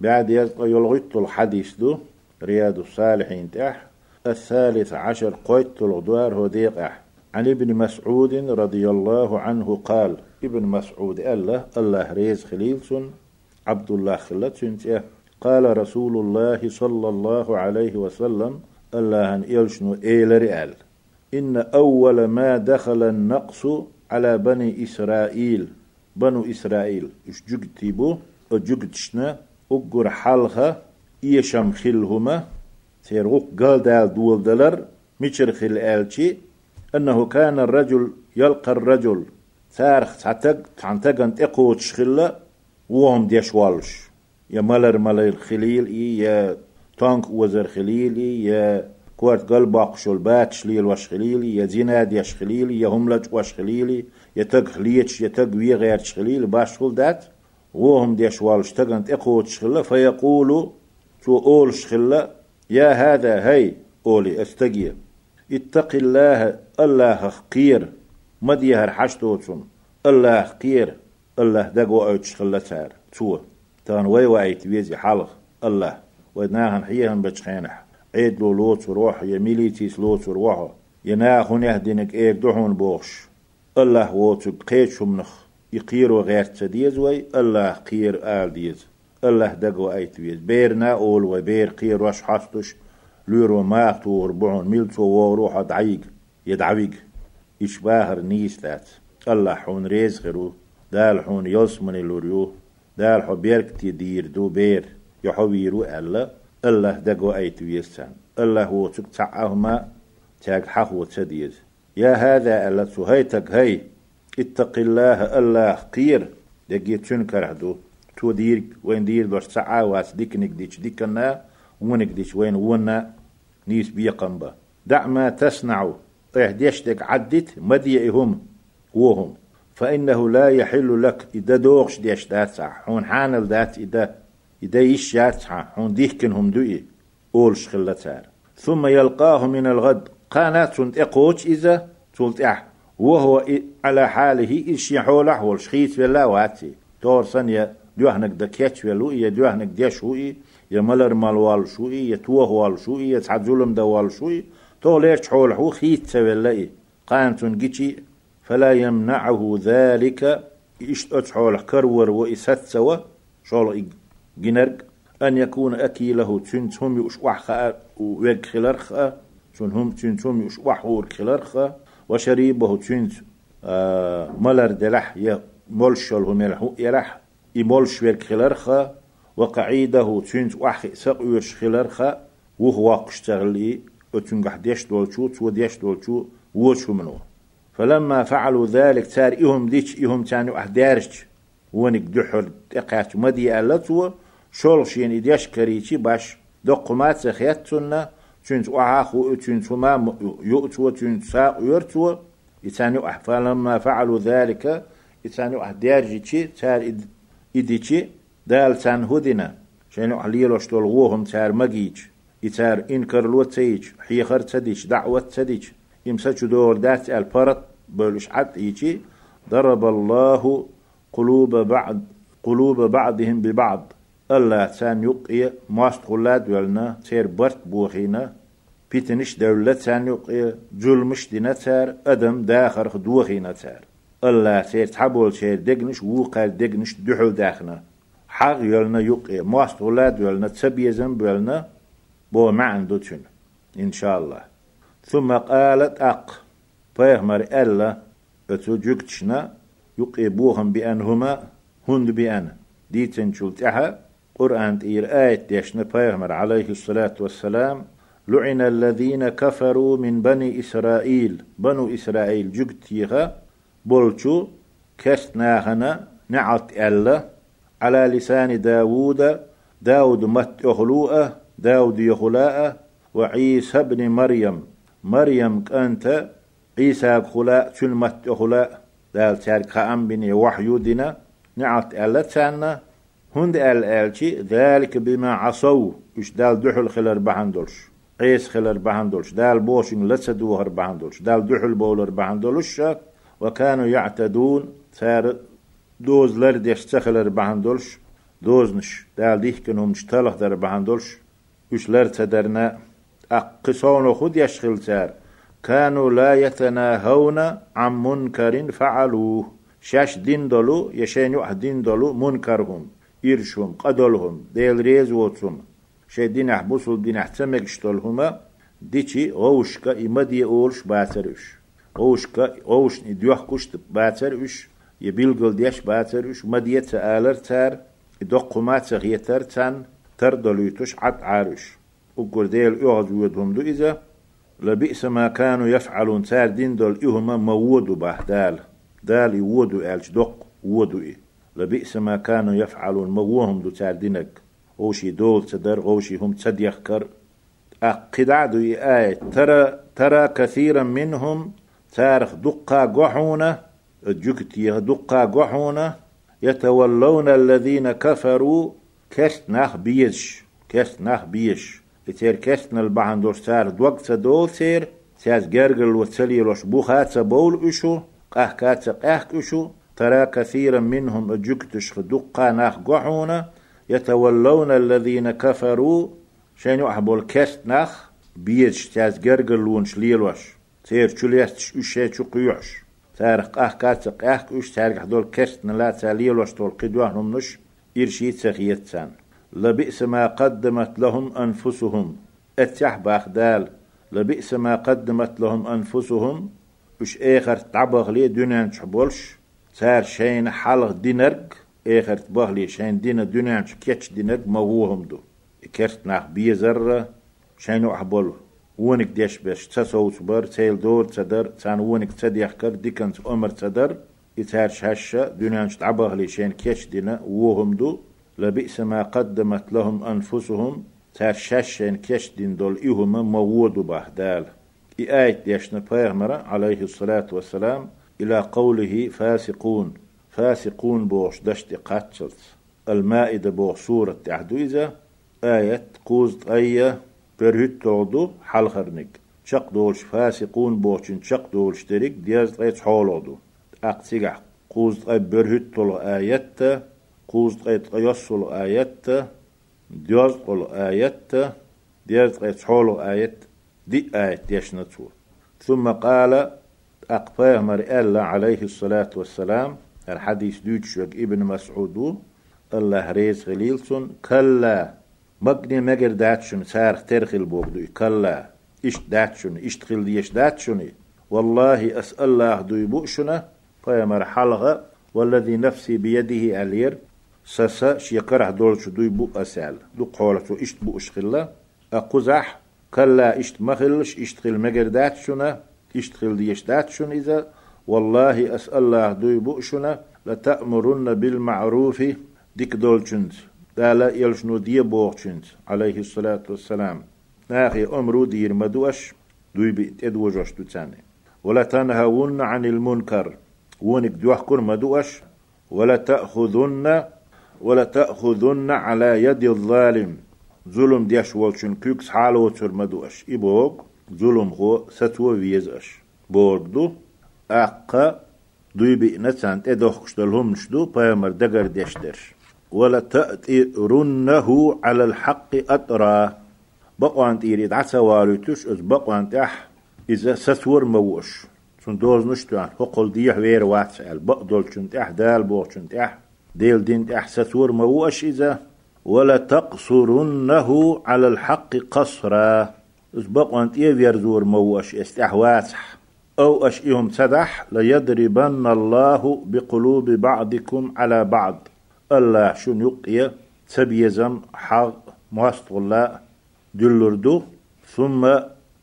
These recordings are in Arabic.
بعد يلغط الحديث دو رياض الصالحين تح الثالث عشر قيت الغدوار هو ديق عن ابن مسعود رضي الله عنه قال ابن مسعود الله الله ريز خليلسون عبد الله خلت قال رسول الله صلى الله عليه وسلم الله أن يلشنو إيل رئال إن أول ما دخل النقص على بني إسرائيل بنو إسرائيل إش أو جگتشنا أقر حالها إيشام خلهما تيروق قال دال دول دلر ميشر خل آلشي أنه كان الرجل يلقى الرجل تارخ تعتق تعنتقن إقوتش خلا وهم ديش والش يا ملر ملر خليل يا تانك وزر خليلي يا كوارت قلباق شلبات شليل وش خليلي يا زيناد يش خليلي يا هملج وش خليلي يا تق خليتش يا تق وي غير خليل باش دات وهم ديش والش تقنت اقوت شخلا فيقولوا تو أول شخلا يا هذا هي أولي استقي اتق الله الله خير مديهر حشتوتسون الله خير الله دقو اوتش خلا تار تو تان وي وايت ويزي حلق الله. ودناهن حيهن بتشخينح. عيد لو لوت يا ميليتيس لوت روح يناهن يهدينك ايك دحون بوش الله ووتك قيت نخ. يقيرو غير تديز وي الله قير آل ديز. الله دقو أيت ويز بيرنا اول وبير قير وش حستش لورو ما تور بعون ميلتو وروح دعيق. يدعويق. إشباهر نيس ذات الله حون ريز غرو دال حون يوسمن لوريو. دال حو بيرك دير دو بير. يحويرو الله الله دقو أيت ويسان الله هو تقطعهما تاق حق وتديز يا هذا الله سهيتك هي. اتق الله الله قير دقي تنكر دو تو دير وين دير دوش ساعة واس ديك نكديش ديكنا ونكديش وين ونا نيس بيقنبا دع ما تصنع ديشتك عدت مديئهم وهم. فإنه لا يحل لك إذا دوغش ديش دات حون حانل دات إذا إذا يشات حون ديكنهم دوئي. أولش خلتار ثم يلقاه من الغد. قانات اقوش إذا تولت أح وهو على حاله إيش يحول أحول شخيت ولا واتي. تور سنيا دوهنك دكيتش ولو يا دوهنك ديش هوي يا ملر مال وال شوي يا توه وال شوي يا تعزولم دوال شوي. تو ليش حول حو خيت ولا قانتون جيتشي فلا يمنعه ذلك. إيش أتحول كرور وإسات سوا. شول جنرق أن يكون أكيله تنت هم يشوح ويرك خلرخ تن هم تنت هم يشوح ورك خلرخ وشريبه تنت آه ملر دلح يمولشل هم يلح يمولش ويرك خلرخ وقعيده تنت وح سق يش خلرخ وهو قشتغلي وتنجح ديش دولشو تو ديش دولشو وشو منو فلما فعلوا ذلك تار إهم ديش إهم تاني أحدارش ونك دحر تقعت مدي ألتو شين إديش كريتي باش دقمات سخيتنا تنت وعاخو تنت ما يؤتو تنت ساق يرتو يتاني فلما فعلوا ذلك يتاني أحدارجي تار إديتي دال تان هدنا شنو عليلو شتول غوهم تار مجيج يتار إنكر لو تيج حيخر تديش دعوة تديج يمسك دور دات البرت بلش عد يجي ضرب الله قلوب بعض قلوب بعضهم ببعض الله تان يقي ماست خلاد ولنا تير برت بوخينا بيتنش دولة تان يقي جلمش دينا تار أدم داخر خدوخينا تار الله تير تحبول تير دقنش وقال دقنش دحو داخنا. حق يلنا يقي ماست خلاد ولنا تسبي زنب ولنا بو معن دوتشن إن شاء الله. ثم قالت أق فيهمر ألا أتو جكتشنا يقيبوهم بأنهما هند بأن ديتن شلتها قرآن تير آية يشن بيغمر عليه الصلاة والسلام لعن الذين كفروا من بني إسرائيل بنو إسرائيل جكتيها بولشو كستناهنا نعت ألا على لسان داود داود مت أخلوءه داود يخلاءه وعيسى بن مريم مريم كانت عيسى خلاء تلمت أخلاء دال تار قام بني وحيو دينا نعت ألا تانا هند ال الشي ذلك بما عصوا. إش دال دحل خلر بهندلش. قيس خلر بهندلش. دال بوشن لتسدوهر بهندلش. دال دحل بولر بهندلش. وكانوا يعتدون تار دوز لردش تخلر بهندلش؟ دوزنش. دال ديحكنهم شتالخ در بهندولش وش لر تدرنا أقصون خود يشغل تار كانوا لا يتناهون عن منكر فعلوه. شاش دين دولو يشين يوح دين دولو منكرهم إرشهم قدلهم ديل ريز ووتهم شي دين أحبوسل دين أحتمك شتولهما ديشي غوشكا إمدي أولش باترش غوشكا غوش نديوح كشت باترش يبيلغل ديش باترش مدية تآلر تار إدوق تغيتر تان تردلويتوش عد عارش وقر ديل يغز ويدهم دو إذا لبئس ما كانوا يفعلون تار دين دول إهما مودو باه دال. يودو ألش دق ودو إيه. لبئس ما كانوا يفعلون. موهم دو تار دينك غوشي دول تدر غوشي هم تد يخكر. أقدع دو آية ترى ترى كثيرا منهم تارخ دقا قحونة جكتي دقا قحونة يتولون الذين كفروا كست نخ بيش كست نخ بيش. تير كست نلبعن دور سار دوقت دول سير تياز جرجل وتسلي لوش بوخات بول إشو قهكات قهك إشو. ترى كثيرا منهم أجكتش دقا نخ قحونة يتولون الذين كفروا. شنو أحبول كست نخ بيش تياز جرجل ونش ليلوش. تير شليستش اشي شقيوش تارق أه كاتق أه كوش تارق دول كرت نلا تالي لوش طول قدوه نمنش إرشي تسخيت سان. لبئس ما قدمت لهم أنفسهم. أتيح باخدال لبئس ما قدمت لهم أنفسهم. وش آخر تعبغ لي دنيا تحبولش صار شين حلق دينرق آخر تبغ لي شين دينا دنيا كيتش دينرق مووهم دو. كرت ناخ بيزر شينو أحبوله ونك ديش بش تسوس بر تيل دور تدر تان ونك تديح كر ديكنت عمر تدر يتار شاشة دنيانش تعبه ليشين كيش دينا وهم دو. لبئس ما قدمت لهم أنفسهم. تار شاشين كيش دين دول إيهم موود إي آية ديشنا بيغمرة عليه الصلاة والسلام. إلى قوله فاسقون. فاسقون بوش دشت قاتشلت. المائدة بوش سورة تحدويزة آية قوزت أيه برهت تودو حلخرنك. شق دولش فاسقون بوچن شق دولش تريك. دياز قيت حولودو. أقتيقع قوز قي برهت طلو آيات قوز قيت يصل آيات دياز قل آيات دياز قيت حولو آيات دي آيات يشنتو ثم قال أقفاه مرئال عليه الصلاة والسلام. الحديث دوتشوك ابن مسعود. الله ريز غليلسون كلا. مقني مگر داتشن سارخ ترخل بوغدو كلا. إش داتشن إش تخل ديش داتشن والله أسأل الله دوي بؤشنا فيمر حلغة والذي نفسي بيده ألير. سسا شيقرح دولش دوي بو أسأل. دو قولتو إشت بو أشخلا أقزح كلا إشت مخلش. إشتخل مگر داتشنا إشتخل ديش داتشن إذا؟ والله أسأل الله دوي بؤشنا لتأمرن بالمعروف ديك دولشنز دالا يلشنو دي بوغشنت عليه الصلاة والسلام. ناخي أمرو دير مدوش دوي بيت ادوجوش تاني. ولا تنهون عن المنكر. ونك دوحكر مدوش ولا تأخذن ولا تأخذن على يد الظالم. ظلم ديش والشن كيكس حالو تر مدوش إبوغ. ظلم هو ستو ويزش بوردو أقا دوي بي نتسان تدوخشتلهم نشدو بايمر دقر ديشترش ولا تأترنه على الحق أطرا. بقوان تيري دعسا والوتش از بقوان تح إذا ستور موش. سن دوز نشتوان هقل ديح وير واتسال بقدول شن تح دال بوغ شن تح ديل دين تح ستور موش إذا ولا تقصرنه على الحق قصرا. از بقوان تيه ويرزور موش استحواتح أو أشئهم تدح ليضربن الله بقلوب بعضكم على بعض. الله شو يقيا تبيزم حق مواست الله دلردو. ثم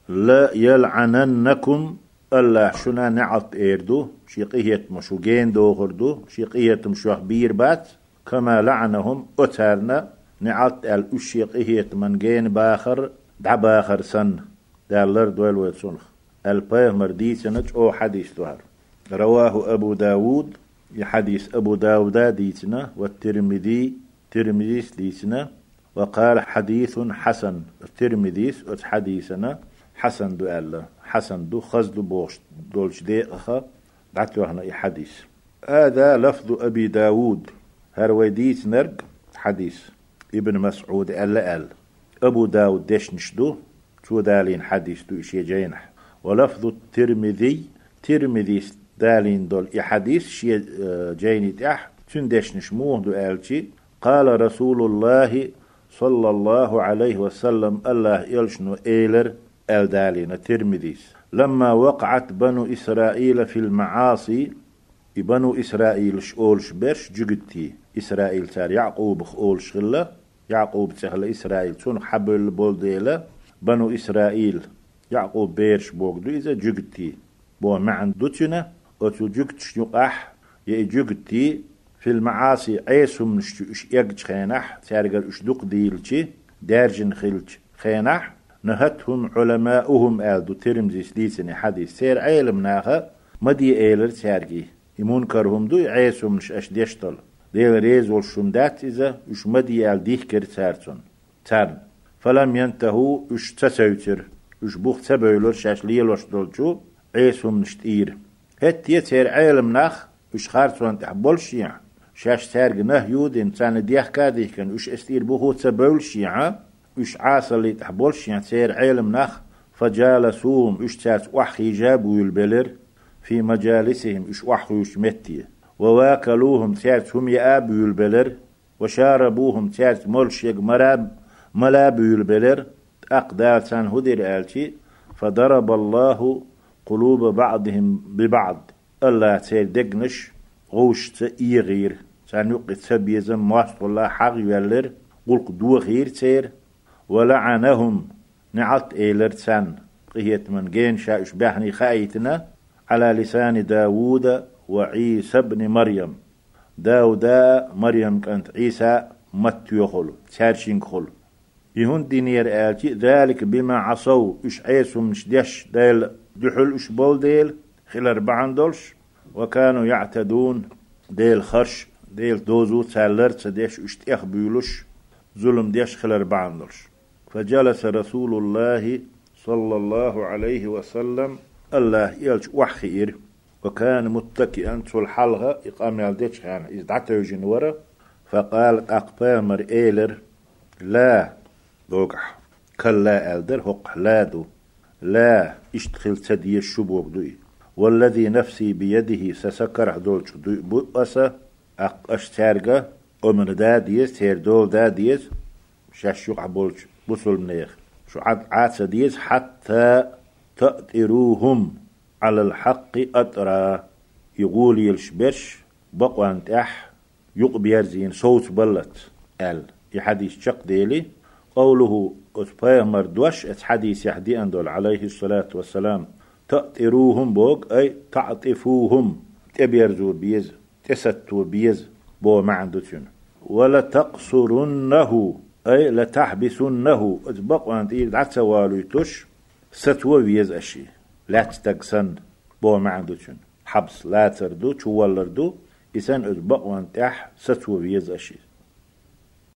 لا يلعننكم. الله شنا نعط إيردو. شيقيت مشوجين دوغردو. شيقيت مشوح بير بات. كما لعنهم أتارنا. نعط الأشيقيت من جين باخر. دع باخر سن دالر دوال ويتسنخ البيه مردي سنج أو حديث دوار. رواه أبو داود حديث أبو داود ديتنا والترمذي ترمذي ديتنا وقال حديث حسن. الترمذي حديثنا حسن دو ألا. حسن دو خز دو بوش دولش دي أخا. دعتو هنا حديث. هذا لفظ أبي داود. هرويديت نرق حديث. ابن مسعود ألا أل. أبو داود ديش نشدو تو دالين حديث دو إشي جينح. ولفظ الترمذي ترمذي دالين دول إحاديث شي آه، جيني تح تندش نشموه دو آلتي قال رسول الله صلى الله عليه وسلم الله يلشنو إيلر آل دالين الترمذيس لما وقعت بنو إسرائيل في المعاصي بنو إسرائيل شؤولش برش جگتي إسرائيل تار يعقوب خول شغلة يعقوب تخل إسرائيل تون حبل بولديلة بنو إسرائيل يعقوب بيرش بوغدو إذا جگتي بو معن دوتنا أتو جگتش يقح يجگتي في المعاصي عيسهم نشتو إش يقج خينح تارقر إش دوق ديلتي دارجن خلج خينح نهتهم علماؤهم آلدو ترمزي سليسني حديث سير عيلم ناخا مدي إيلر تارقي يمون كرهم دو عيسهم نش أش ديشتل ديل ريز والشمدات إذا إش مدي آل ديح كر تارتون تارن فلم ينتهوا إش تسوتر إش بوخ تبايلر شاش ليل وشدلجو عيسهم نشتير هت يتير عيلم ناخ إش خارتون تحبول شيع شاش تارق نه يود إنسان ديح كاديح كان إش استير بوخو تبايل شيعة إش عاصل تحبولش يعني سير علم نخ فجالسوهم إش تاس وحي جابوا البلر في مجالسهم إش وحيوش متي وواكلوهم تاس هم يابوا البلر وشاربوهم تاس ملشيق مراب ملابوا البلر أقدال سان هدر آلتي فضرب الله قلوب بعضهم ببعض. الله تير دقنش غوش تيغير. سان يقت سبيزم مواصل الله حق يولر. قلق دو غير تير. ولعنهم نعت إيلرتسان قهيت من جين شاش بحني خايتنا. على لسان داوود وعيسى بن مريم. داودا مريم كانت عيسى مت يخل تارشين خل يهون دينير آلتي ذلك بما عصوا إش عيسو مش ديش ديل دحل إش بول ديل خلال بعن دولش. وكانوا يعتدون ديل خرش ديل دوزو تالر ديش اشتيخ بيولش. ظلم ديش خلال بعن دولش. فجلس رسول الله صلى الله عليه وسلم الله يلش وحخير. وكان متكئا في الحلقة إقام يالديش خان إزدعت يجين ورا فقال أقبامر إيلر لا دوقح كلا ألدر هق لا دو. لا اشتخل تدي الشبوك دوي. والذي نفسي بيده سسكر دولش دوي. بؤسة أق أشتارقة أمر داديس تير دول داديس شاشوق عبولش بصل منيخ. شو عاد عاد ديز حتى تأتروهم. على الحق أترى يقول يلشبرش بقوان تح يقبير زين صوت بلت. قال يحديث شق ديلي؟ قوله أتبايا مردوش اتحديث يحدي أندول عليه الصلاة والسلام. تأتروهم بوك أي تعطفوهم. تبيرزور بيز تستور بيز بو ما عنده ولا تقصرنه أي لتحبسنه. أتبق وانت إيه دعت سوالو توش ستوى ويز أشي. لا تتقسن بو ما عندوشن حبس لا تردو شوالردو إسان أتبق وانت أح ستوى ويز أشي